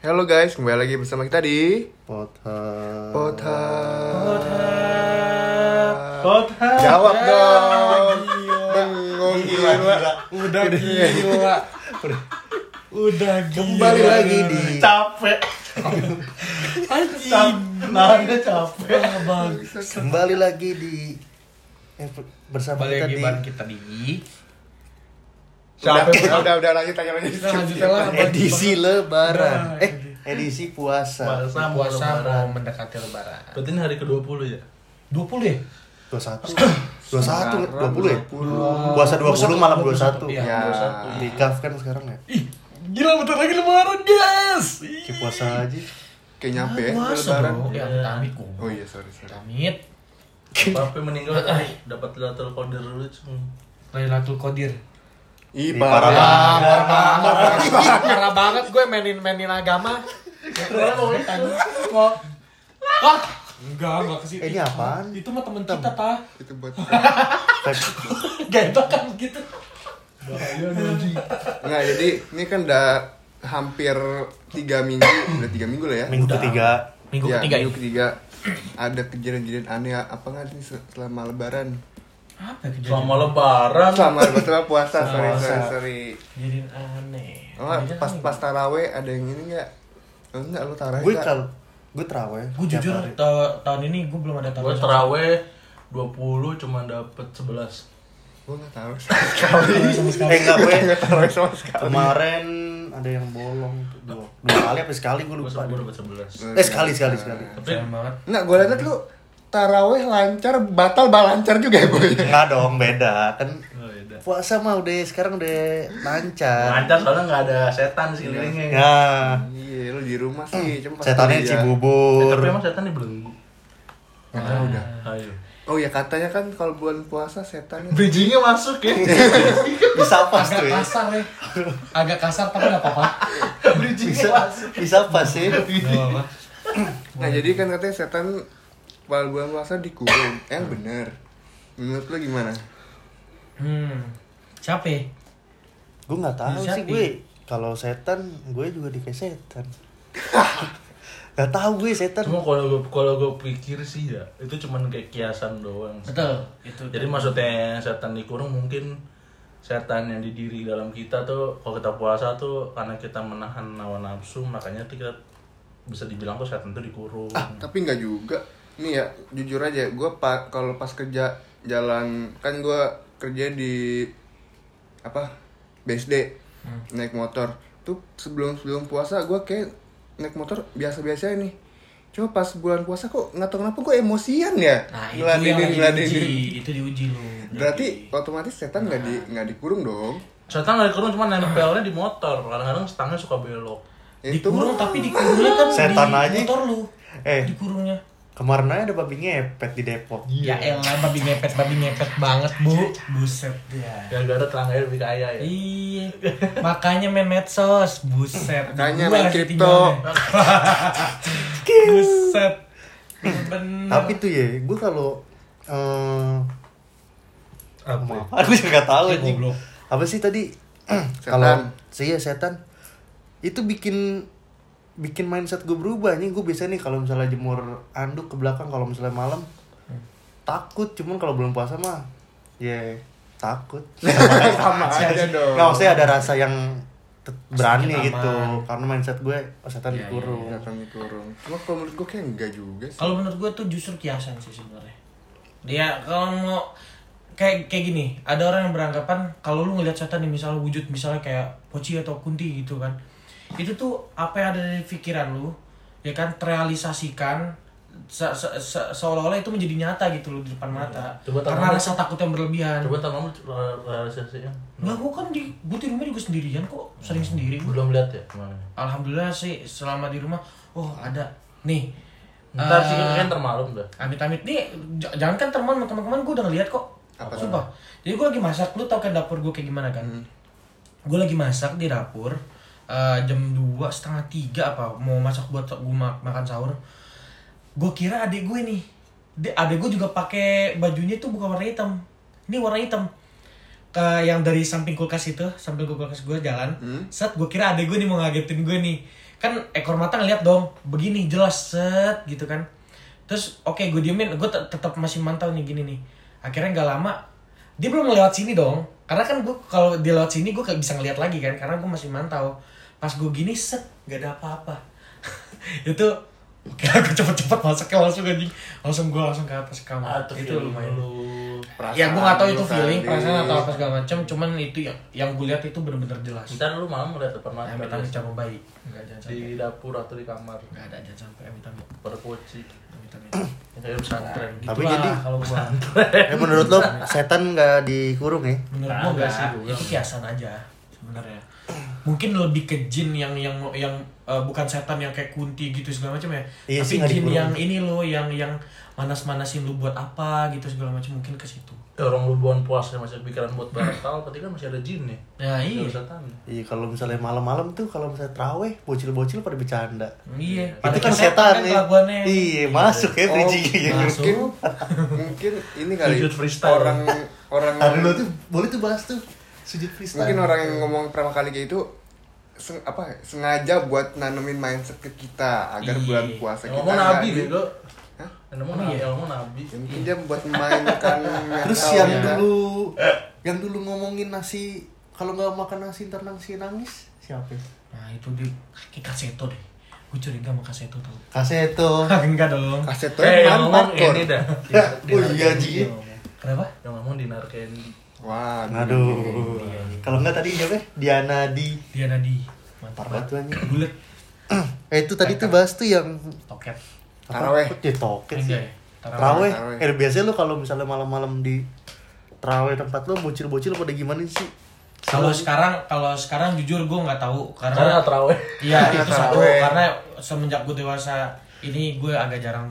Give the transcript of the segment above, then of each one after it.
Halo guys, kembali lagi bersama kita di Potha. Potha. Kota. Jawab dong. Gila. Bengong Gila, gila. Udah gila. Udah gila. Kembali lagi di capek. Anjing. Nahannya capek. Bang. Kembali lagi di eh, bersama kita di kita di Udah, Capek. udah, udah, udah, lanjut aja lanjut. Kita lanjut lah edisi lebaran. Nah, Eh, edisi puasa. Puasa mau puasa mau lebaran. mendekati lebaran. Berarti ini hari ke-20 ya? 20 ya? 21. 21 Sekarang 20 ya? 20. Puasa 20 malam 21. Iya. Ya. 21. Di kaf kan sekarang ya. Ih, gila bentar lagi lebaran, guys. Kayak puasa aja. Kayak nyampe ya, Puasa lebaran. Ya. Oh iya, sorry, sorry. Amit. Bapak meninggal dapat latar kode dulu cuma. Lailatul Qadir. Ih, parah banget. Parah banget gue mainin mainin agama. Mau enggak, enggak ke situ. Eh, ini apaan? Itu mah temen kita, tah. Itu buat Gak kan gitu. Nggak, jadi ini kan udah hampir tiga minggu, udah tiga minggu lah ya. Minggu ketiga. Minggu Ya, ketiga minggu ini. ketiga. Ada kejadian-kejadian aneh apa nggak nih selama lebaran? Apa kejadian? Selama lebaran. Selama lebaran puasa, sorry, sorry, sorry. Kejadian aneh. Oh, pas aneh. pas taraweh ada yang ini nggak? Oh, enggak, lu taraweh Gue kalau gue terawih. Gue jujur ta- tahun ini gue belum ada Gue tarawih. terawih 20 cuma dapet 11. Gue nggak tahu sama sekali. Eh enggak gue. Nggak taraweh sama sekali. Kemarin ada yang bolong dua, dua kali apa sekali gue Gue lupa. dapet 11. Eh sekali sekali sekali. Tapi Sayang banget. Nggak, gue liat lu taraweh lancar, batal bal lancar juga ya boy. Enggak dong, beda. Kan oh, beda. puasa mah udah sekarang udah lancar. Lancar soalnya nggak ada setan sekelilingnya. Ya, Iya, lu di rumah sih, cuma pas setannya Cibubur. tapi emang setan dibelenggu. Nggak tahu dah. Ayo. Oh ya katanya kan kalau bulan puasa setan Bridgingnya masuk ya. Bisa pas Agak tuh ya. kasar ya. Agak kasar tapi gak apa-apa. Bisa bisa pas sih. Nah jadi kan katanya setan pada bulan puasa dikurung. Eh, Yang bener. Menurut lu gimana? Hmm. Siapa ya? Gue nggak tahu Bisa sih gue. Kalau setan, gue juga dikasih setan. Gak tahu gue setan. Cuma kalau gue kalau gue pikir sih ya itu cuman kayak kiasan doang. Betul. Itu. Jadi maksudnya setan dikurung mungkin setan yang didiri dalam kita tuh kalau kita puasa tuh karena kita menahan hawa nafsu makanya tuh kita bisa dibilang tuh setan tuh dikurung. Ah, tapi nggak juga. Nih ya, jujur aja, gue pa kalau pas kerja jalan kan gue kerja di apa BSD naik motor tuh sebelum sebelum puasa gue kayak naik motor biasa-biasa nih cuma pas bulan puasa kok nggak tahu kenapa gue emosian ya Nah, itu Ngeladenin, ngeladenin. diuji. Itu diuji lu. berarti otomatis setan nggak di nggak dikurung dong Setan nggak dikurung cuma nempelnya di motor. Kadang-kadang stangnya suka belok. dikurung mah- tapi dikurungnya kan Setan di aja. motor lu. Eh. Dikurungnya. Kemarin aja ada babi ngepet di Depok. Ya elah babi ngepet, babi ngepet banget, Bu. Buset ya. Gara-gara tetangganya lebih kaya ya. Iya, makanya main medsos, buset. Makanya Gua main kripto. buset. Bener. Tapi tuh ya, gue kalau eh Apa? maaf, aku juga nggak tahu Ya, anjing. Apa sih tadi? Kalau saya setan itu bikin bikin mindset gue berubah. Nih gue biasa nih kalau misalnya jemur anduk ke belakang kalau misalnya malam takut. Cuman kalau belum puasa mah ya takut. Sama aja. Dong. nggak maksudnya ada rasa yang berani gitu. Aman. karena mindset gue oh, setan Iya, dikurung. setan dikurung. Cuma kalau menurut gue kayak enggak juga sih. Kalau menurut gue tuh justru kiasan sih sebenarnya. Dia kalau mau kayak kayak gini, ada orang yang beranggapan kalau lu ngelihat setan nih misalnya wujud misalnya kayak poci atau kunti gitu kan. Itu tuh apa yang ada di pikiran lu, ya kan terrealisasikan se- se- se- seolah-olah itu menjadi nyata gitu loh di depan mata. Coba Karena rasa takut yang berlebihan. Coba lu realisasinya. Nggak, gua kan di gua di rumah juga sendirian kok, sering sendiri. gua. Belum lihat ya ke mana? Alhamdulillah sih selama di rumah, oh ada nih. Ntar sih eh, kan termalum dah. Amit-amit nih, jangan kan teman teman-teman gue udah ngeliat kok. Apa Sumpah. Jadi gue lagi masak, lu tau kan dapur gue kayak gimana kan? Gue lagi masak di dapur eh, jam 2 setengah tiga apa mau masak buat gue makan sahur. Gue kira adik gue nih, adik gue juga pakai bajunya tuh bukan warna hitam. Ini warna hitam. Ke yang dari samping kulkas itu, samping kulkas gue jalan. Hmm. Set gue kira adik gue nih mau ngagetin gue nih. kan ekor mata ngeliat dong begini jelas set gitu kan terus oke gue diemin gue tetap masih mantau nih gini nih akhirnya nggak lama dia belum lewat sini dong karena kan gue kalau dia lewat sini gue bisa ngeliat lagi kan karena gue masih mantau pas gue gini set gak ada apa-apa. Itu Oke, aku cepet-cepet masuknya langsung anjing. Langsung gue langsung ke atas kamar. Ah, itu Itu lumayan. lu Ya gue gak tau itu feeling, tadi. perasaan atau apa segala macam Cuman itu yang yang gue lihat itu bener-bener jelas. Ntar lu malam ngeliat depan mata Amit amit sama bayi Enggak jangan sampai di dapur atau di kamar? Enggak ada jangan sampai amit amit berpoci Amit amit ya kayak pesantren. Gitu Tapi lah jadi- kalau gua. Eh menurut lo setan nggak dikurung ya? Menurut Nah, gua enggak enggak sih, sih gua Itu kiasan aja sebenarnya Mungkin lebih ke jin yang yang yang eh, bukan setan yang kayak kunti gitu segala macam ya. Iya Tapi sih, jin yang ini loh yang yang manas-manasin lu buat apa gitu segala macam mungkin ke situ. ya orang lu buan puasa masih pikiran buat batal berarti kan masih ada jin ya Nah, iya. Setan Iya kalau misalnya malam-malam tuh kalau misalnya teraweh bocil-bocil pada bercanda. Iya. Itu Pada kan setan kan nih. kelakuannya. Iya masuk ya Oh, bridging masuk. mungkin mungkin ini kali orang orang lo tuh boleh tuh bahas tuh sujud freestyle. mungkin orang yang ngomong pertama kali kayak itu seng- apa sengaja buat nanemin mindset ke kita agar Iya. bulan puasa kita ngomong nabi di- bego yang ngomong nabi iya. ngomong nabi Ya, mungkin dia buat memainkan Terus yang kita. dulu yang dulu ngomongin nasi kalau nggak makan nasi ntar nangis nangis siapa? ya? Nah, itu di kayak kaseto deh. Gue curiga sama kaseto tau. Kaseto. Enggak dong. kaset tuh eh yang ngomong ini dah Oh iya, Ji. ngomong. Kenapa? yang ngomong dinar candy wah Aduh. Kalau nggak tadi siapa? Diana di Dia Nadi. Mantap banget. tuh anjing. Bulet. Eh itu tadi tuh bahas tuh yang Toket. Taraweh. Dia toket sih. Enggak ya? Teraweh. Taraweh. Eh biasanya lu kalau misalnya malam-malam di teraweh tempat lu bocil-bocil pada gimana sih? Kalau sekarang kalau sekarang jujur gue nggak tahu karena karena iya itu satu taraweh. karena semenjak gue dewasa ini gue agak jarang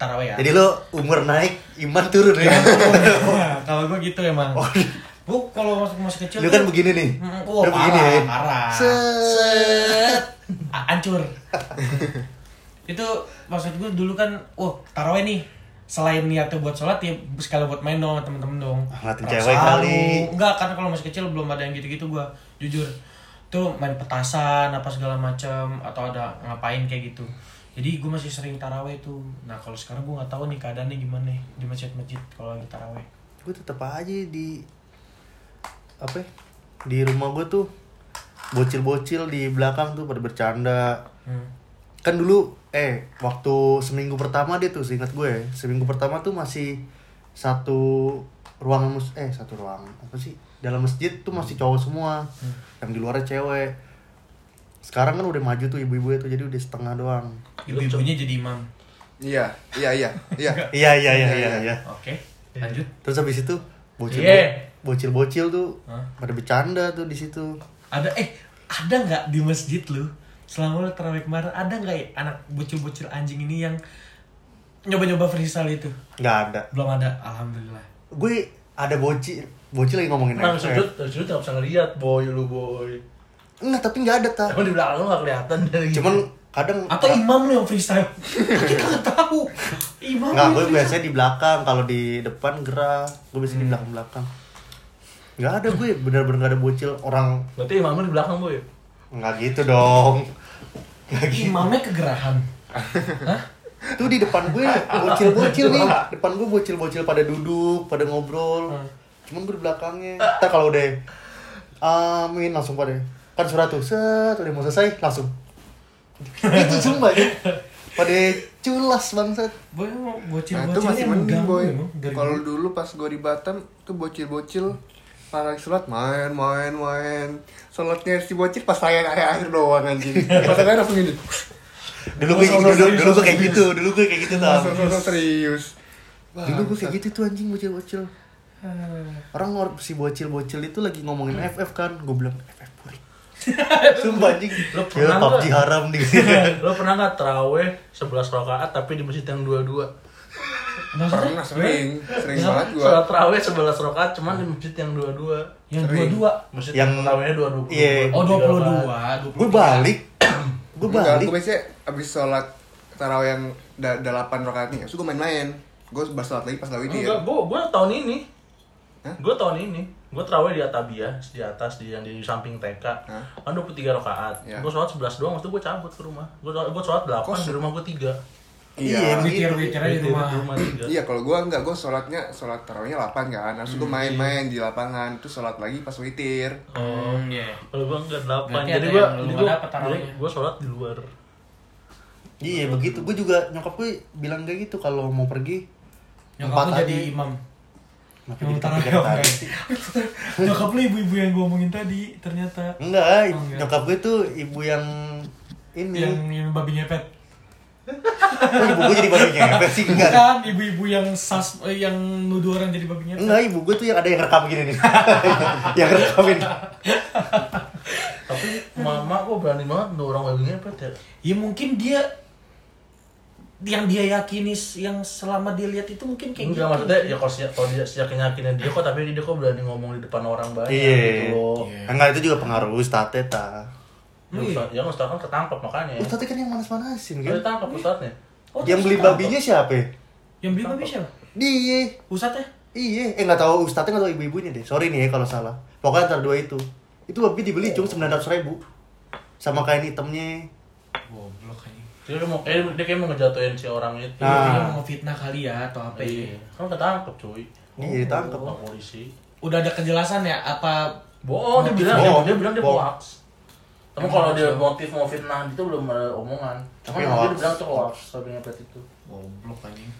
taraweh ya. Jadi lu umur naik, iman turun ya. Nah, kalau gue gitu emang. Gue kalau masih masih kecil lu tuh- kan begini nih. Lu Oh, begini parah, ya. parah. Set. Set. A- Hancur. itu maksud gue dulu kan, wah taraweh nih. Selain niatnya buat sholat ya sekali buat main dong sama temen-temen dong. Ah, Perang cewek kali. Enggak, kan kalau masih kecil belum ada yang gitu-gitu gue jujur. Tuh main petasan apa segala macam atau ada ngapain kayak gitu. Jadi gue masih sering taraweh tuh. Nah kalau sekarang gue nggak tahu nih keadaannya gimana nih di masjid-masjid kalau lagi taraweh. Gue tetep aja di apa? ya, Di rumah gue tuh bocil-bocil di belakang tuh pada bercanda. Hmm. kan dulu eh waktu seminggu pertama dia tuh seingat gue seminggu pertama tuh masih satu ruangan mus eh satu ruangan apa sih dalam masjid tuh masih cowok semua yang di luarnya cewek sekarang kan udah maju tuh ibu-ibu itu jadi udah setengah doang Ibu-ibunya jadi imam. iya iya iya iya iya iya iya iya iya Oke, lanjut. terus habis itu bocil Iya. bocil bocil tuh Hah? pada bercanda tuh di situ Ada eh ada nggak di masjid lu selama lu terawih kemarin ada nggak ya anak bocil-bocil anjing ini yang nyoba-nyoba freestyle itu? nggak ada Belum ada, alhamdulillah. gue ada bocil bocil lagi ngomongin Nah, sudut, sudut nggak bisa ngeliat boy lu boy. Enggak tapi nggak ada tak Emang di belakang lu nggak kelihatan dari. cuman kadang Atau imam lu yang freestyle? Kita nggak tahu. Imam Nggak, gue biasanya di belakang. Kalau di depan gerak, gue biasanya di Hmm. belakang-belakang. Nggak ada gue, bener-bener nggak ada bocil orang. Berarti imam lu di belakang boy. Nggak gitu dong. Nggak gitu. Imamnya kegerahan. Hah? Tuh di depan gue bocil-bocil nih. Depan gue bocil-bocil pada duduk, pada ngobrol. Hmm. Cuman gue di belakangnya. Ntar kalau udah amin langsung pada kan surat tuh set udah mau selesai langsung. Itu sumpah ya pada culas bangsat. Boy emang Nah itu masih mending boy. Kalau dulu. pas gue di Batam tuh bocil-bocil para sholat main main main. Sholatnya si bocil pas saya akhir akhir doang anjing. Pas saya langsung gini dulu gue Sosok dulu, serius, dulu gue kayak gitu dulu gue kayak gitu tau serius. Dulu gue kayak gitu tuh anjing bocil-bocil. Orang or- si bocil-bocil itu lagi ngomongin FF kan gue bilang FF sumpah anjing Lu ya pernah PUBG nggak? haram di Lo pernah nggak terawih 11 rakaat tapi di masjid yang dua-dua? Maksudnya? pernah sering sering banget gue Sholat terawih 11 rakaat cuman di masjid yang dua-dua. Yang Sering. dua-dua. Masjid Yang- terawihnya dua dua Iya. Oh, 22, 23. gue balik gue balik gue biasanya abis sholat tarawih yang da- delapan rakaat nih terus gue main-main gue bahas sholat lagi pas lagi dia Enggak, gua gua tahun ini. Hah? Gua tahun ini. Gue terawih di Atabia di atas di yang di samping TK Hah? kan 23 rakaat Ya. gue sholat 11 doang waktu gue cabut ke rumah gue gue sholat 8 di rumah gue 3 Iya, witir witirnya di rumah di rumah 3 Iya, kalau gua enggak, gua sholatnya sholat tarawihnya 8 kan. Langsung Hmm, gua iya. main-main di lapangan, terus sholat lagi pas witir. oh iya kalau gue enggak 8 Berarti jadi nggak dapet tarawihnya. gue sholat di luar Iya begitu. Gue juga nyokap gue bilang kayak gitu kalau mau pergi. nyokap jadi imam Kenapa pikiran oke. tadi? nyokap lu ibu-ibu yang gue omongin tadi ternyata Enggak, Oh, enggak. nyokap gue tuh ibu yang ini. yang yang babi ngepet Oh, ibu gue jadi babi ngepet sih enggak. kan ibu-ibu yang sas eh, yang nuduh orang jadi babi ngepet Enggak, ibu gue tuh yang ada yang rekam gini nih. yang rekamin. tapi mama kok berani banget tuh orang babi ngepet ya ya mungkin dia yang dia yakini yang selama dia lihat itu mungkin kayak Enggak gitu maksudnya ya kalau si- kalau dia siap yakinnya dia kok tapi dia kok berani ngomong di depan orang banyak Iya. gitu loh. Enggak itu juga pengaruh ustadz ta. Ya, Ustaz, ya Ustaz kan ketangkep makanya. Ustadz kan yang manas-manasin Dia kan. ditangkap Ustaznya. Oh, yang beli babinya siapa? ya? yang beli babi siapa Dia. Ustadz ya Iya, eh nggak tahu ustadznya nggak tahu ibu-ibunya deh. Sorry nih ya kalau salah. Pokoknya antara dua itu. Itu babi dibeli cuma sembilan ratus ribu. Sama kain hitamnya. ini Dia mau kayak dia kayak mau ngejatuhin si orang itu. Nah. dia mau fitnah kali ya atau apa Iya. ya Kan ketangkep cuy. Iya, ditangkep. Sama polisi. udah ada kejelasan ya apa Bohong dia bilang Bohong. dia, dia bilang dia Bohong. hoax. Tapi kalau dia motif mau fitnah itu belum ada omongan. Cuma Tapi dia bilang itu hoax babi ngepet itu. goblok anjing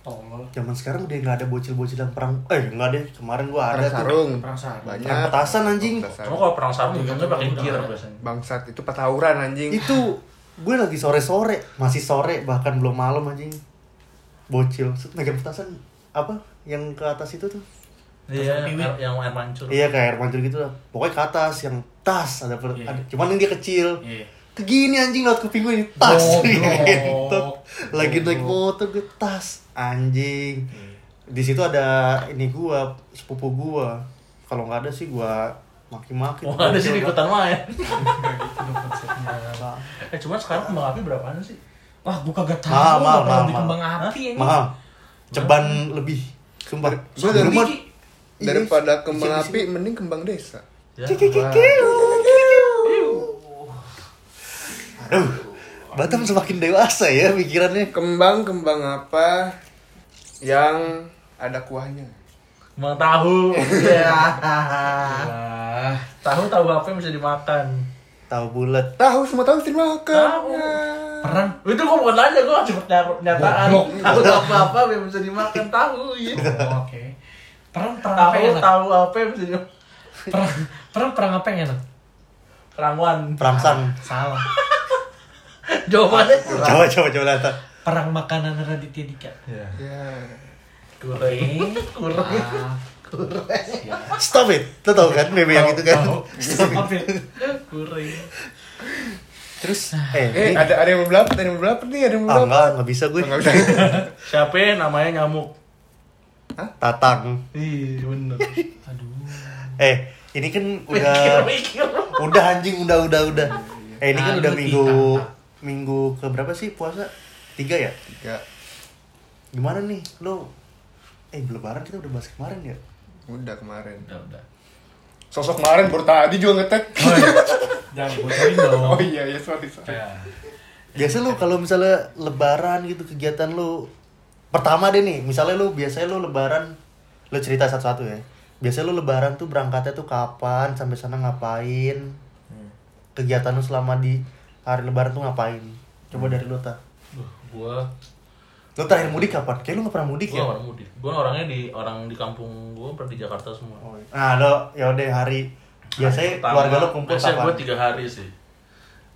tolol Zaman sekarang udah nggak ada bocil-bocil yang perang. Eh nggak deh. Kemarin gua ada Perang tuh. sarung. Perang sarung. Banyak. Perang petasan, anjing. Perang. Cuma kalau perang sarung Iya, biasanya pakai udah gear ada. biasanya. Bangsat itu patauran anjing. Itu gue lagi sore-sore, masih sore bahkan belum malam anjing. Bocil, megang petasan apa? Yang ke atas itu tuh. Iya, air- yang air mancur. Iya kayak air mancur gitu lah. Pokoknya ke atas yang tas ada, per- Iya. ada cuman yang dia kecil. iya Kegini anjing lewat kuping gue ini tas. Goblok. Gitu. Lagi naik motor gue tas anjing. Di situ ada ini gua, sepupu gua. Kalau nggak ada sih gua maki-maki. Wah, ada sih ikutan main. konsepnya Eh, cuma sekarang kembang api berapaan sih? wah gua kagak tahu Mahal, mahal, mahal, mahal. kembang api ini Mahal. Ceban lebih. Sumpah. Gua dari- Rumah- Iya. Daripada kembang Di sini- api mending kembang desa. Ya, Aduh, Batam semakin dewasa ya pikirannya. Kembang kembang apa yang ada kuahnya? Kembang tahu. Iya. tahu tahu apa yang bisa dimakan? Tahu bulat. Tahu semua tahu terima makan. Tahu. perang Itu gua bukan nanya, gua cuma. Goblok. Tahu apa apa yang bisa dimakan tahu ya. Oh, oke perang perang apa Tahu yang enak tahu apa yang bisa dimakan? perang perang perang apa yang enak Kerangwan. Perangsang. salah Jawabannya Coba coba coba lihat. perang makanan Raditya Dika Ya. Ya. Kurang. Kurang. Ah, Stop it. Lo tau kan meme yang itu kan? Stop it. Kurang. Terus Eh, eh, ini- ada ada yang belapet, ada yang belapet nih, ada yang ah belapet. enggak, enggak bisa gue. Enggak bisa. Siapa yang namanya nyamuk? Tatang. Iya, bener. aduh Eh, ini kan udah mikir. udah anjing udah udah udah. Eh ini kan udah minggu minggu ke berapa sih puasa? Tiga ya? Tiga. Gimana nih lo? Eh lebaran kita udah bahas kemarin ya? Udah kemarin. udah udah Sosok kemarin baru tadi juga ngetek. jangan bocorin dong Oh iya, iya, sorry, sorry. Ya. Biasa lu kalau misalnya lebaran gitu kegiatan lu pertama deh nih, misalnya lu biasanya lu lebaran lu cerita satu-satu ya. Biasanya lu lebaran tuh berangkatnya tuh kapan, sampai sana ngapain? Kegiatan lu selama di hari lebaran tuh ngapain? Coba dari lu ta. Duh, gua Lu terakhir mudik kapan? Kayak lu gak pernah mudik gua ya? orang mudik. Gua orangnya di orang di kampung gua pernah di Jakarta semua. Nah, lo ya udah hari biasanya Pertama, keluarga lu kumpul biasanya kapan? gua tiga hari sih.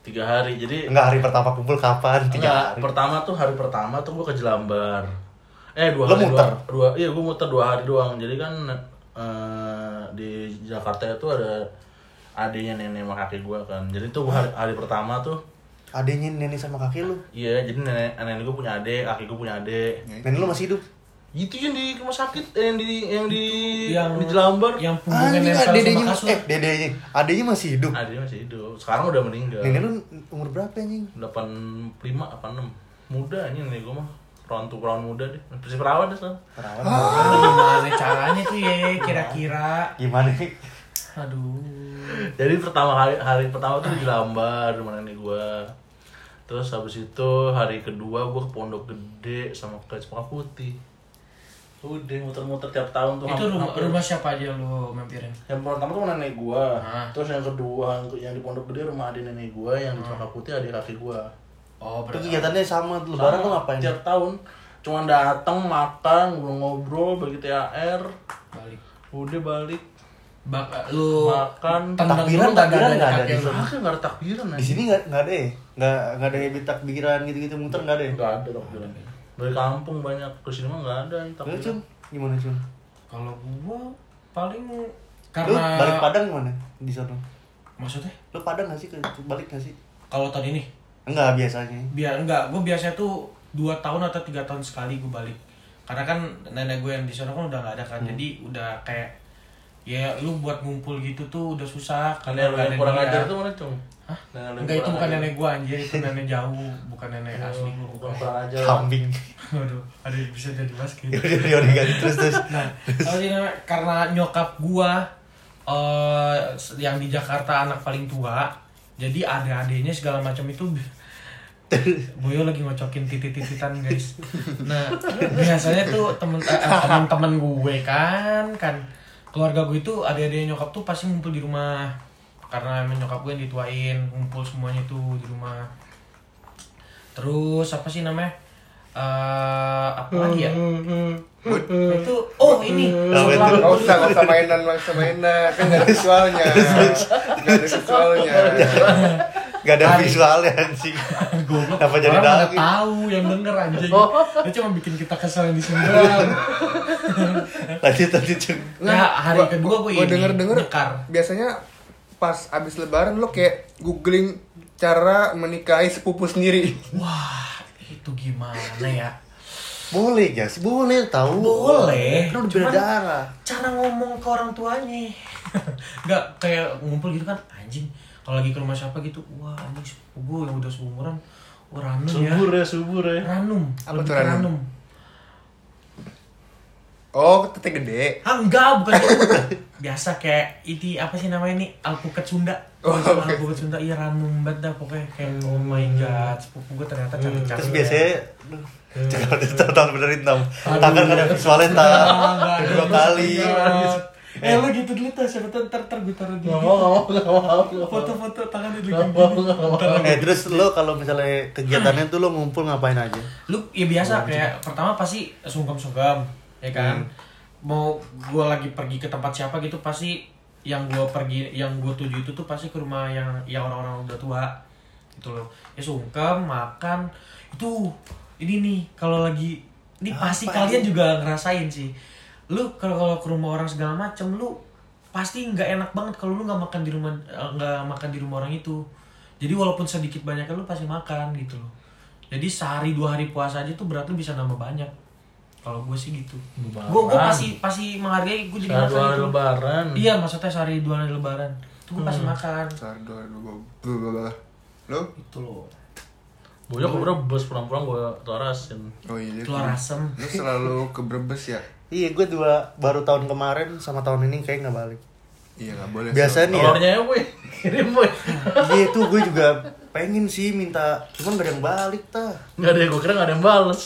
Tiga hari. Jadi Enggak hari pertama kumpul kapan? Tiga Enggak, hari. pertama tuh hari pertama tuh gua ke Jelambar. Eh dua Lo hari muter? Dua, dua, iya gua muter dua hari doang. Jadi kan eh, di Jakarta itu ada adiknya nenek sama kakek gua kan. Jadi tuh hari, hari pertama tuh Adanya nenek sama kakek lu. iya jadi nenek nenek gua punya adik, kakek gua punya adik. Nenek lu masih hidup? Itu yang di rumah sakit, eh, yang di yang di yang di Jelambar. yang punggungnya Anjing, nempel dedenya sama kasur eh dedenya, adenya masih hidup. Adiknya masih hidup. Sekarang udah meninggal. Nenek lu umur berapa anjing? 85 86. Muda ini nenek gua mah. perawan tuh perawan muda deh masih perawan deh sekarang Perawan. Gimana caranya tuh ya kira-kira? Gimana nih? Aduh. jadi pertama hari hari pertama tuh di Lambar rumah nenek gua terus habis itu hari kedua gua ke Pondok Gede sama ke Cempaka Putih udah muter-muter tiap tahun tuh Itu rumah, hampir. rumah siapa aja lu mampirin? yang pertama tuh nenek gua Ah. terus yang kedua yang di Pondok Gede rumah adik nenek gua yang di Cempaka Putih adik kakek gua Oh, berarti kegiatannya sama lebaran tuh ngapain? tiap tahun cuma datang makan ngobrol-ngobrol bagi THR balik. udah balik Bak lu makan Takbiran- takbiran ada nggak ada di lu. sana. Nggak ada takbiran Di sini nggak nggak ada ya? Nggak nggak ada habit takbiran gitu-gitu muter nggak ada ya? nggak ada takbiran dari kampung banyak ke sini mah nggak ada Lu takbiran cum gimana cum? Kalau gua paling Lu karena balik Padang gimana di sana? maksudnya Lu Padang nggak sih ke balik nggak sih? kalau tahun ini Enggak biasanya. biar enggak gue biasanya tuh dua tahun atau tiga tahun sekali gue balik karena kan nenek gue yang di sana kan udah nggak ada kan Hmm. jadi udah kayak ya lu buat ngumpul gitu tuh udah susah karena yang nggak yang kurang ajar tuh mana cung Hah? Nenek lu enggak itu bukan ajar. nenek gue anjir itu nenek jauh bukan nenek asli gue bukan kurang ajar Kambing. Waduh, ada yang bisa jadi basket. Ya udah ya udah ganti terus terus. Nah, karena nyokap gua eh yang di Jakarta anak paling tua, jadi adik-adiknya segala macam itu Boyo lagi ngocokin titit-tititan guys. Nah biasanya tuh temen eh, eh, teman-teman gue kan kan keluarga gue itu adik-adiknya nyokap tuh pasti ngumpul di rumah karena emang nyokap gue yang dituain ngumpul semuanya tuh di rumah. Terus apa sih namanya? Eh apa lagi ya? Itu oh ini itu? setelah- Gak usah, gak usah mainan, gak usah mainan Kan gak ada visualnya Gak ada visualnya Gak ada visualnya anjing. Goblok. Apa jadi Orang mana tahu yang denger anjing. Dia cuma bikin kita kesel di sini doang. Lanjut lanjut cum. Ya, hari Gua- kedua gue gua ini denger-denger nyekar. Biasanya pas abis lebaran lo kayak googling cara menikahi sepupu sendiri Wah, itu gimana ya? Boleh guys, boleh tahu. Boleh, Kan udah darah. Cara ngomong ke orang tuanya. Enggak kayak ngumpul gitu kan anjing. Kalau lagi ke rumah siapa gitu, wah anjing sepupu gue yang udah seumuran. Oh, ranum ya. subur ya subur ya Ranum. Apa tuh ke ranum? Oh, tete gede Ah enggak, bukan gitu. Biasa kayak ini apa sih namanya nih? Alpukat Sunda. Oh, oke. Alpukat Sunda iya ranum banget dah pokoknya kayak oh my god, sepupu gue ternyata cantik-cantik. Terus ya. biasanya Jangan tahu benerin tam. Tangan ada visualnya. Enggak, Dua kali. Eh lu gitu dulu tuh, siapa tuh? Ntar ntar gue taruh di nggak mau nggak mau nggak mau foto-foto tangannya di nggak mau nggak mau. Eh terus lo kalau misalnya kegiatannya tuh lo ngumpul ngapain aja? Lu ya biasa kayak pertama pasti sungkem-sungkem, ya kan? Mau gua lagi pergi ke tempat siapa gitu pasti yang gua pergi yang gua tuju itu tuh pasti ke rumah yang yang orang-orang udah tua gitu loh. Ya sungkem makan itu ini nih kalau lagi ini pasti Apa kalian juga ngerasain sih lu kalau kalau ke rumah orang segala macem lu pasti nggak enak banget kalau lu nggak makan di rumah eh, nggak makan di rumah orang itu. Jadi walaupun sedikit banyak lu pasti makan gitu loh. Jadi sehari dua hari puasa aja tuh berarti lu bisa nambah banyak. Kalau gue sih gitu. Lebaran. gue gue pasti pasti menghargai gue jadi Sehari dua hari itu. lebaran. Iya maksudnya sehari dua hari lebaran. Itu gue pasti makan. Sardo, aduh, gue Lo? itu loh. Bojok ke Brebes pulang-pulang gue tarasin Oh iya telur asem. Lo selalu ke Brebes ya? Iya gue dua baru tahun kemarin sama tahun ini kayak nggak balik. Iya gak boleh Biasa nih ya. telurnya ya boy kirim boy Iya tuh gue juga pengen sih minta, cuman gak ada yang balik ta. nggak ada gue kira nggak ada yang bales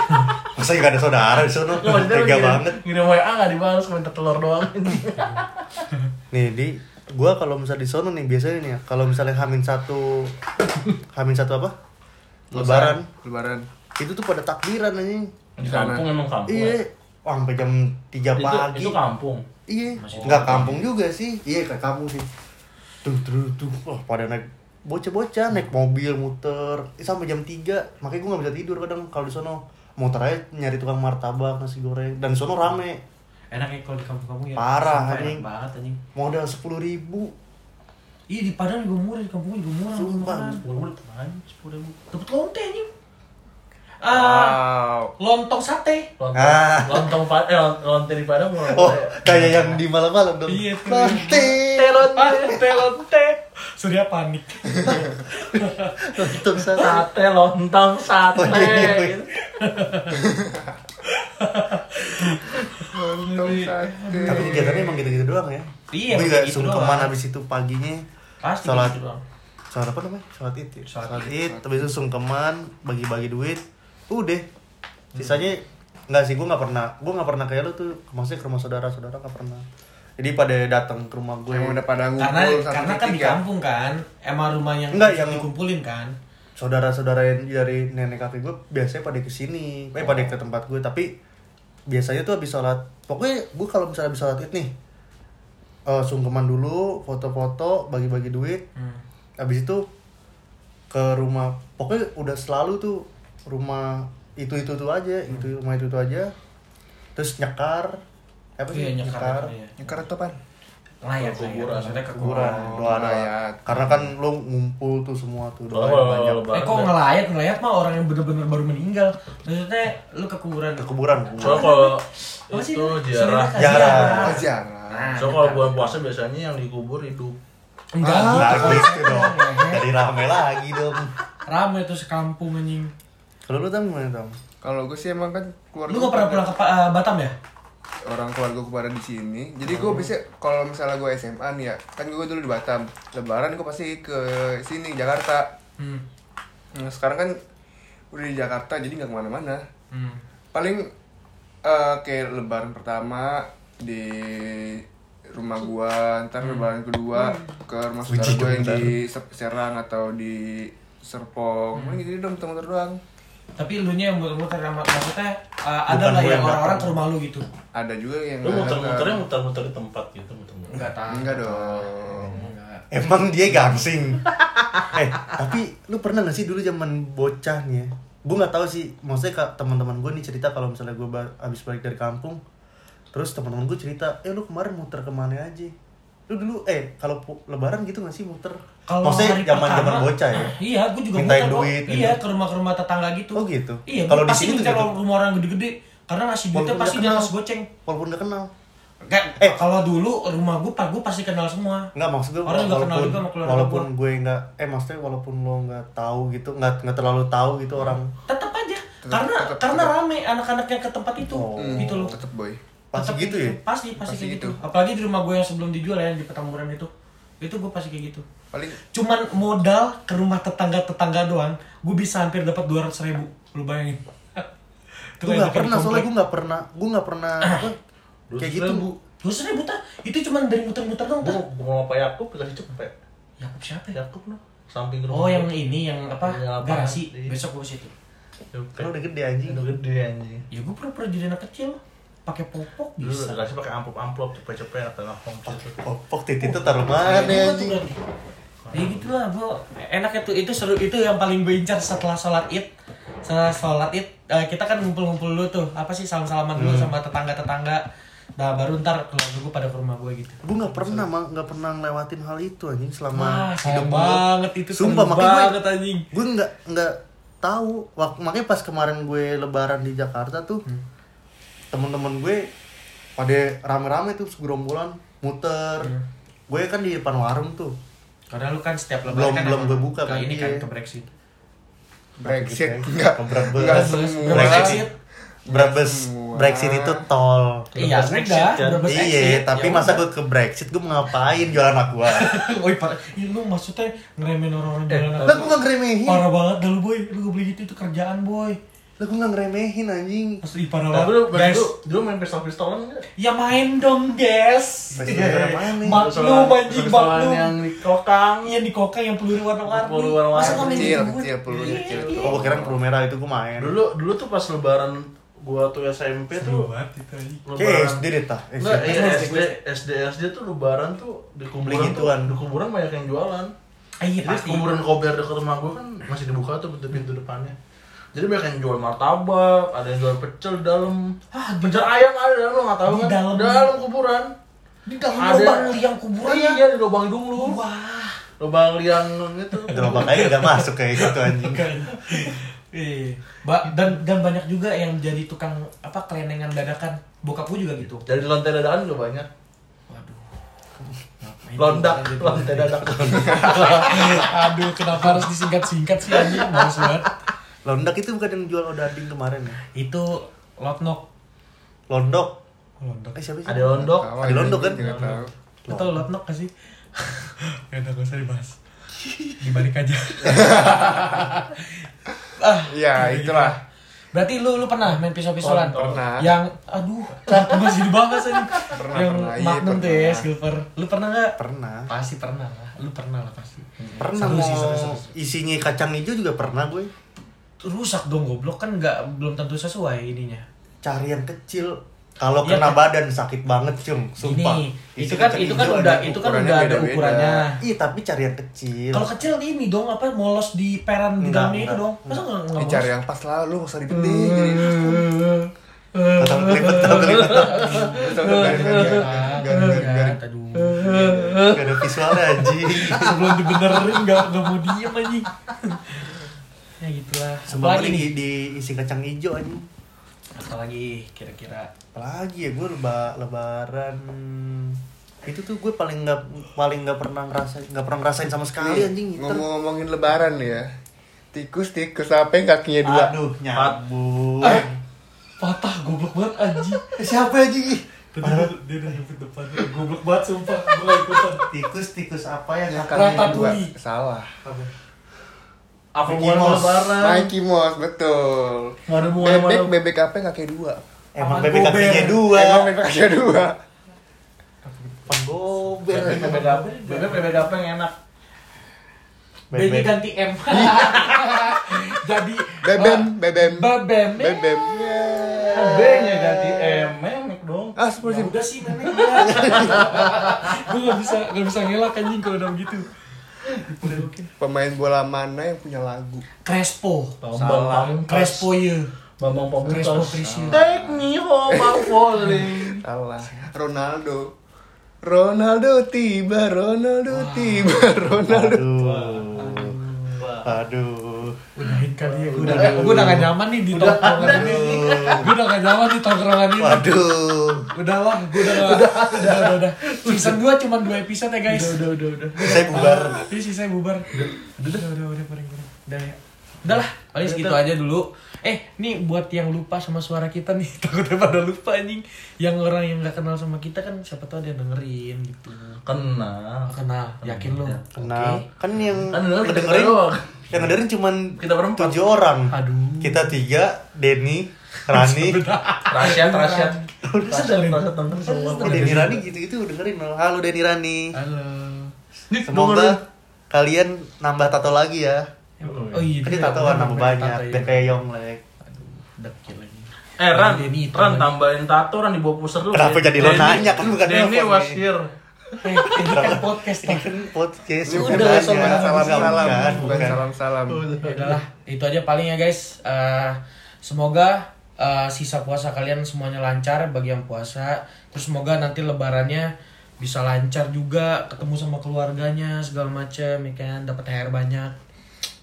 Masa gak ada saudara di sana? Nggak, Tega banget. ngirim WA nggak dibales minta telur doang Nih di gue kalau misalnya di sono nih biasanya nih ya, kalau misalnya hamin satu, hamin satu apa? Lebaran. Lebaran Itu tuh pada takbiran anjing. di sana. kampung emang kampung Iya. Wah, sampai jam 3 itu, pagi. itu kampung. Iya, nggak kampung. juga sih. Iya, kayak kampung sih. Tuh, tuh, tuh, wah pada naik bocah-bocah naik mobil muter. Eh, sampai jam 3 makanya gue nggak bisa tidur kadang kalau di sono. Muter aja nyari tukang martabak nasi goreng. Dan sono rame. Enak ya kalau di kampung-kampung ya. Parah, anjing. banget anjing. Modal sepuluh ribu. Iya di Padang juga murah di kampung juga murah. Sumpah. sepuluh main sepuluh ribu. Dapet lonte anjing ah Wow lontong sate lontong Ah. lontong pa eh lont- lonte di padang mau oh kayak yang di malam-malam dong Iya. Lonte. lonte lonte surya panik Untung sana sate lontong sate Oh, iya, iya, iya. Lontong sate. Tapi kegiatannya emang gitu-gitu doang ya. Iya, Gue juga gitu sungkeman doang. habis itu paginya. Pasti Sholat. gitu doang. Sholat apa namanya? Sholat id ya? Sholat Sholat id, habis itu sungkeman, bagi-bagi duit. Udah. Sisanya Enggak sih, gue gak pernah Gue gak pernah kayak lu tuh Maksudnya ke rumah saudara-saudara gak pernah Jadi pada datang ke rumah gue Yang udah pada ngumpul Karena karena kan di ya. kampung kan, emang rumah yang Enggak, yang- dikumpulin kan. saudara-saudara yang dari nenek kakek gue biasanya pada ke sini, eh pada ke tempat gue tapi biasanya tuh habis sholat pokoknya gue kalau misalnya habis sholat id nih eh, sungkeman dulu foto-foto bagi-bagi duit Hmm. habis itu ke rumah pokoknya udah selalu tuh rumah itu itu tuh aja itu rumah itu tuh aja terus nyekar apa sih Iya, nyekar. iya. Nyekar atau apaan? Layat, Kuburan. Maksudnya ke kuburan doa layat. karena kan lo ngumpul tuh semua tuh doa Kalau banyak Eh kok ya. ngelayat? Ngelayat mah orang yang bener-bener baru meninggal. Maksudnya lu ke kuburan. ke kuburan Soalnya kalau Apa sih? itu ziarah. Ziarah. Oh, jarang. Nah, Soalnya kalau bulan puasa biasanya yang dikubur hidup. Enggak Nah, gitu. gitu dong. Ngehe. Jadi rame lagi dong. Rame tuh sekampung anjing. Kalau lu tam gimana tam? Kalau gue sih emang kan keluarga Lu gak pernah pulang ke eh, Batam ya? orang keluarga gue pada di sini. Jadi gue bisa kalau misalnya gue SMA nih ya, kan gue dulu di Batam. Lebaran gue pasti ke sini Jakarta. Hmm. Nah, sekarang kan udah di Jakarta jadi nggak ke mana-mana. Hmm. Paling eh, kayak Lebaran pertama di rumah gua, ntar Lebaran kedua ke rumah saudara gue yang di Se- Serang atau di Serpong. Paling gitu dong muter-muter doang. Tapi lu nya yang muter-muter sama maksudnya uh, ada gue yang orang-orang ke rumah lu gitu? Ada juga yang Lu muter-muternya muter-muter di tempat gitu, muter-muter. Enggak tahu. Enggak dong. Enggak. Emang dia gangsing. eh, tapi lu pernah gak sih dulu zaman bocah nih ya? Gue nggak tahu sih, maksudnya kak teman-teman gue nih cerita kalau misalnya gue abis balik dari kampung, terus teman-teman gue cerita, eh lu kemarin muter ke mana aja? Lu dulu, eh kalau lebaran gitu gak sih muter? Kalau maksudnya zaman zaman bocah ya? Iya, gue juga Mintain muter duit, Iya, gitu. ke rumah-rumah tetangga gitu. Oh gitu? Iya, Kalau kalau di sini gitu? rumah orang gede-gede karena ngasih duitnya pasti nggak di atas kenal. goceng. Walaupun gak kenal. Kayak Eh. kalau dulu rumah gue, pak gue pasti kenal semua. Nggak maksud gue Orang nggak kenal walaupun juga sama keluarga walaupun gua. gue nggak eh maksudnya walaupun lo nggak tahu gitu nggak nggak terlalu tahu gitu orang Tetap aja, Tetep- karena tetep- karena tetep. rame anak-anak yang ke tempat itu, Oh. gitu loh. Tetep boy. Pasti gitu ya Pasti, pasti, Pasti kayak gitu. gitu. Apalagi di rumah gue yang sebelum dijual ya di Petamburan itu, itu gue pasti kayak gitu. Paling Cuman modal ke rumah tetangga-tetangga doang, gue bisa hampir dapat dua ratus ribu. Lu bayangin. Itu gue nggak pernah soalnya gue nggak pernah gue nggak pernah apa kayak gitu bu Dua ratus ribu tak? Itu cuman dari muter-muter doang Gua tak? mau Pak Yakub dikasih cepet. Yakup siapa ya? Yakub no. Samping rumah. Oh yang ini yang apa? Garasi. Iya. Besok gue situ. Cepet. kan udah gede anjing Udah gede anjing. Ya gue pura-pura jadi anak kecil. Pakai popok Dulu bisa. dikasih pakai amplop-amplop cepet-cepet atau ngomong gitu. popok titik itu taruh mana anjing tuh, Ya gitu lah, bu. Enak itu, itu seru itu yang paling gue incar setelah sholat id. Setelah sholat id, eh, kita kan ngumpul-ngumpul dulu tuh. Apa sih salam-salaman dulu Hmm. sama tetangga-tetangga. Nah baru ntar keluarga gue pada ke rumah gue gitu. gue nggak pernah mah nggak pernah ngelewatin hal itu anjing selama Wah, hidup gue banget itu sumpah seru makanya banget gue anjing. gue nggak nggak tahu makanya pas kemarin gue lebaran di Jakarta tuh Hmm. Temen-temen gue pada rame-rame tuh segerombolan muter Hmm. gue kan di depan warung tuh Karena lu kan setiap Belum- lebaran kan belum gue buka kan, ini iya. kan ke Brexit. Brexit enggak enggak semua. Brexit. Brebes. Brexit itu tol Iya, Brexit udah, kan? Brebes iya tapi Ya masa gue ke Brexit gue mau ngapain jualan anak gue Woi, parah. Ih, lu maksudnya ngeremehin orang-orang Eh, jalan lah gue gak ngeremehin Parah banget dah lu, boy. Lu gak beli gitu, itu kerjaan, boy. Lah gue gak ngeremehin anjing Asli parah banget. lu Guys, dulu dulu main pistol-pistolan enggak? ya main dong, guys. Pasti gara-gara main nih. Maklum, anjing, maklum. yang di kokang. Iya di kokang yang peluru warna-warni. Peluru warna-warni. Masa Kecil, gitu, boy? kecil, pelurunya Iya, kecil. iya. oh gue kira peluru merah itu gue main Dulu dulu tuh pas lebaran gua tuh SMP Seru tuh banget itu, kayak SD deh tah SD. iya, SD. SD, tuh lebaran tuh di kuburan tuh, di kuburan banyak yang jualan. Ah, iya, Jadi pasti. kuburan kober dekat rumah gua kan masih dibuka tuh pintu-pintu depannya. Jadi banyak yang jual martabak, ada yang jual pecel di dalam. Ah, di- pecel ayam ada di dalam lo nggak tahu Di kan? dalam. dalam kuburan. Di dalam Ada- lubang liang kuburan ya. Iya di lubang hidung lu. Wah. Lubang liang itu. Lubang kayak gak masuk kayak gitu anjing. Iya. Ba- dan dan banyak juga yang jadi tukang apa kelenengan dadakan. Bokap gue juga gitu. Jadi lantai dadakan juga banyak. Waduh. Londak, juga lantai dadak. Aduh, kenapa harus disingkat-singkat sih anjing? Males banget. Londak itu bukan yang jual odading kemarin ya? Itu lotnok. Londok. Londok. Eh siapa sih? Ada londok. Tahu, Ada londok kan? Nggak tahu. Lo lotnok gak sih? ya udah gak usah dibahas. Dibalik aja. ah, Iya, itulah. Berarti lu lu pernah main pisau-pisauan? Pernah. Yang aduh, kenapa masih dibahas aja? Pernah, yang pernah, iya, Magnum tuh ya, pernah. silver. Lu pernah nggak? Pernah. Pasti pernah lah. Lu pernah lah pasti. Pernah Seru sih, seru, seru, seru. isinya kacang hijau juga pernah gue. Rusak dong goblok kan nggak belum tentu sesuai ininya. Cari yang kecil. Kalau Iya, kena kan? badan sakit banget, Cung. Sumpah. Ini, itu kan itu kan udah itu kan udah ada ukurannya. Iya, tapi cari yang kecil. Kalau kecil ini dong apa molos di peran di dalamnya itu dong. Masa enggak enggak Dicari molos? yang pas lah, lu nggak usah ribet deh. Jadi Betul kelipet, betul kelipet. Aduh. Gak ada visualnya anjing. Sebelum dibenerin enggak enggak mau diem anjing. Ya gitulah. Apalagi nih? di, diisi kacang hijau anjing. Apalagi kira-kira Apalagi ya gue leba, lebaran itu tuh gue paling nggak paling nggak pernah ngerasain nggak pernah ngerasain sama sekali anjing ngiter. Ngomong-ngomongin lebaran nih ya. Tikus, tikus apa yang kakinya dua? Aduh nyambung. Eh, patah goblok banget anjing. Siapa anjing? Tadi dia, dia udah nyebut depan. Goblok banget sumpah. Gue ikutan. Tikus tikus apa yang kakinya dua. Salah. Apa Mouse. lebaran? Mikey Mouse, betul. Nggak hubungan sama Bebek, bebek apa yang kakinya dua? Emang bebek kakinya dua. Emang bebek kakinya dua. Penggober. Bebek bebek apa? Bebek bebek apa yang enak? Bebek. Ganti M. Jadi Bebem, bebem. Bebem. Bebem. B-nya ganti M. Memek dong. Ah, sepuluh Ya sih. udah sih memek Gue gak bisa gak bisa ngelak anjing kalau udah gitu. Pemain bola mana yang punya lagu? Crespo. Salah. Crespo ya. Bambang Crespo Pamungkas. Priscilla. Take me home, I'm falling. Salah. Ronaldo. Ronaldo tiba, Ronaldo tiba, Ronaldo. Aduh. Aduh. Kali ya, gue udah, gue udah gak nyaman nih di tongkrongan ini. Gue udah gak nyaman di tongkrongan ini. Waduh. Udah lah, gue udah gak, udah, udah, udah. Season 2 cuma 2 episode ya guys. Udah, udah, udah, udah. Saya bubar. Ini sih saya bubar. Udah, udah, udah, udah, paling, paling Udah ya. Udah lah, paling segitu aja dulu Eh, nih buat yang lupa sama suara kita nih Takutnya pada lupa anjing Yang orang yang gak kenal sama kita kan Siapa tau dia dengerin gitu Kenal. Kenal, yakin lo? Kenal. Kan yang Kan denger kita ngedengerin doang. yang ngedengerin cuman Kita berempat. tujuh orang. Aduh Kita tiga, Denny, Rani, Rasyat, Rasyat. Rasyat, Dengerin. Rasyat nonton semua. Oh, Denny Rani gitu-gitu dengerin loh. Halo Denny Rani. Halo Nih, Semoga kalian nambah tato lagi ya. Oh iya, Tadi dia tatoan namanya nambah banyak, biar iya. Aduh, dekil lagi. Eh Ran, Denny, Ran tambahin tato Ran di bawah poster lu. Kenapa jadi lo nanya? Kan bukan Denny nelfon was nih. here. Eh, ini kan podcast Ini kan podcast, nanya. salam-salam, Bukan, salam-salam. Ya udahlah, itu aja paling ya guys. Eh, semoga eh, sisa puasa kalian semuanya lancar bagi yang puasa. Terus semoga nanti lebarannya bisa lancar juga, ketemu sama keluarganya segala macam, ya kan, dapat THR banyak.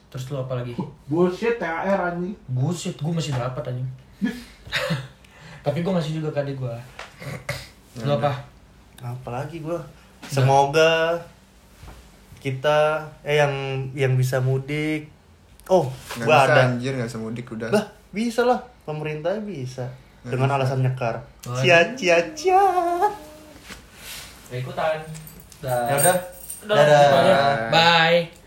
Terus lu apa lagi? Bullshit THR anjing. Bullshit, gue masih dapat anjing. Tapi gue ngasih juga ke adik gue. Lu apa? Apalagi gua. Semoga kita eh yang yang bisa mudik. Oh, bisa ada. anjir, nggak bisa mudik udah. Lah, bisa lah. Pemerintah bisa. Nggak Dengan bisa. alasan nyekar. Oh, Cia cia cia. Ikutan. Ya udah. Aja. Dadah. Bye.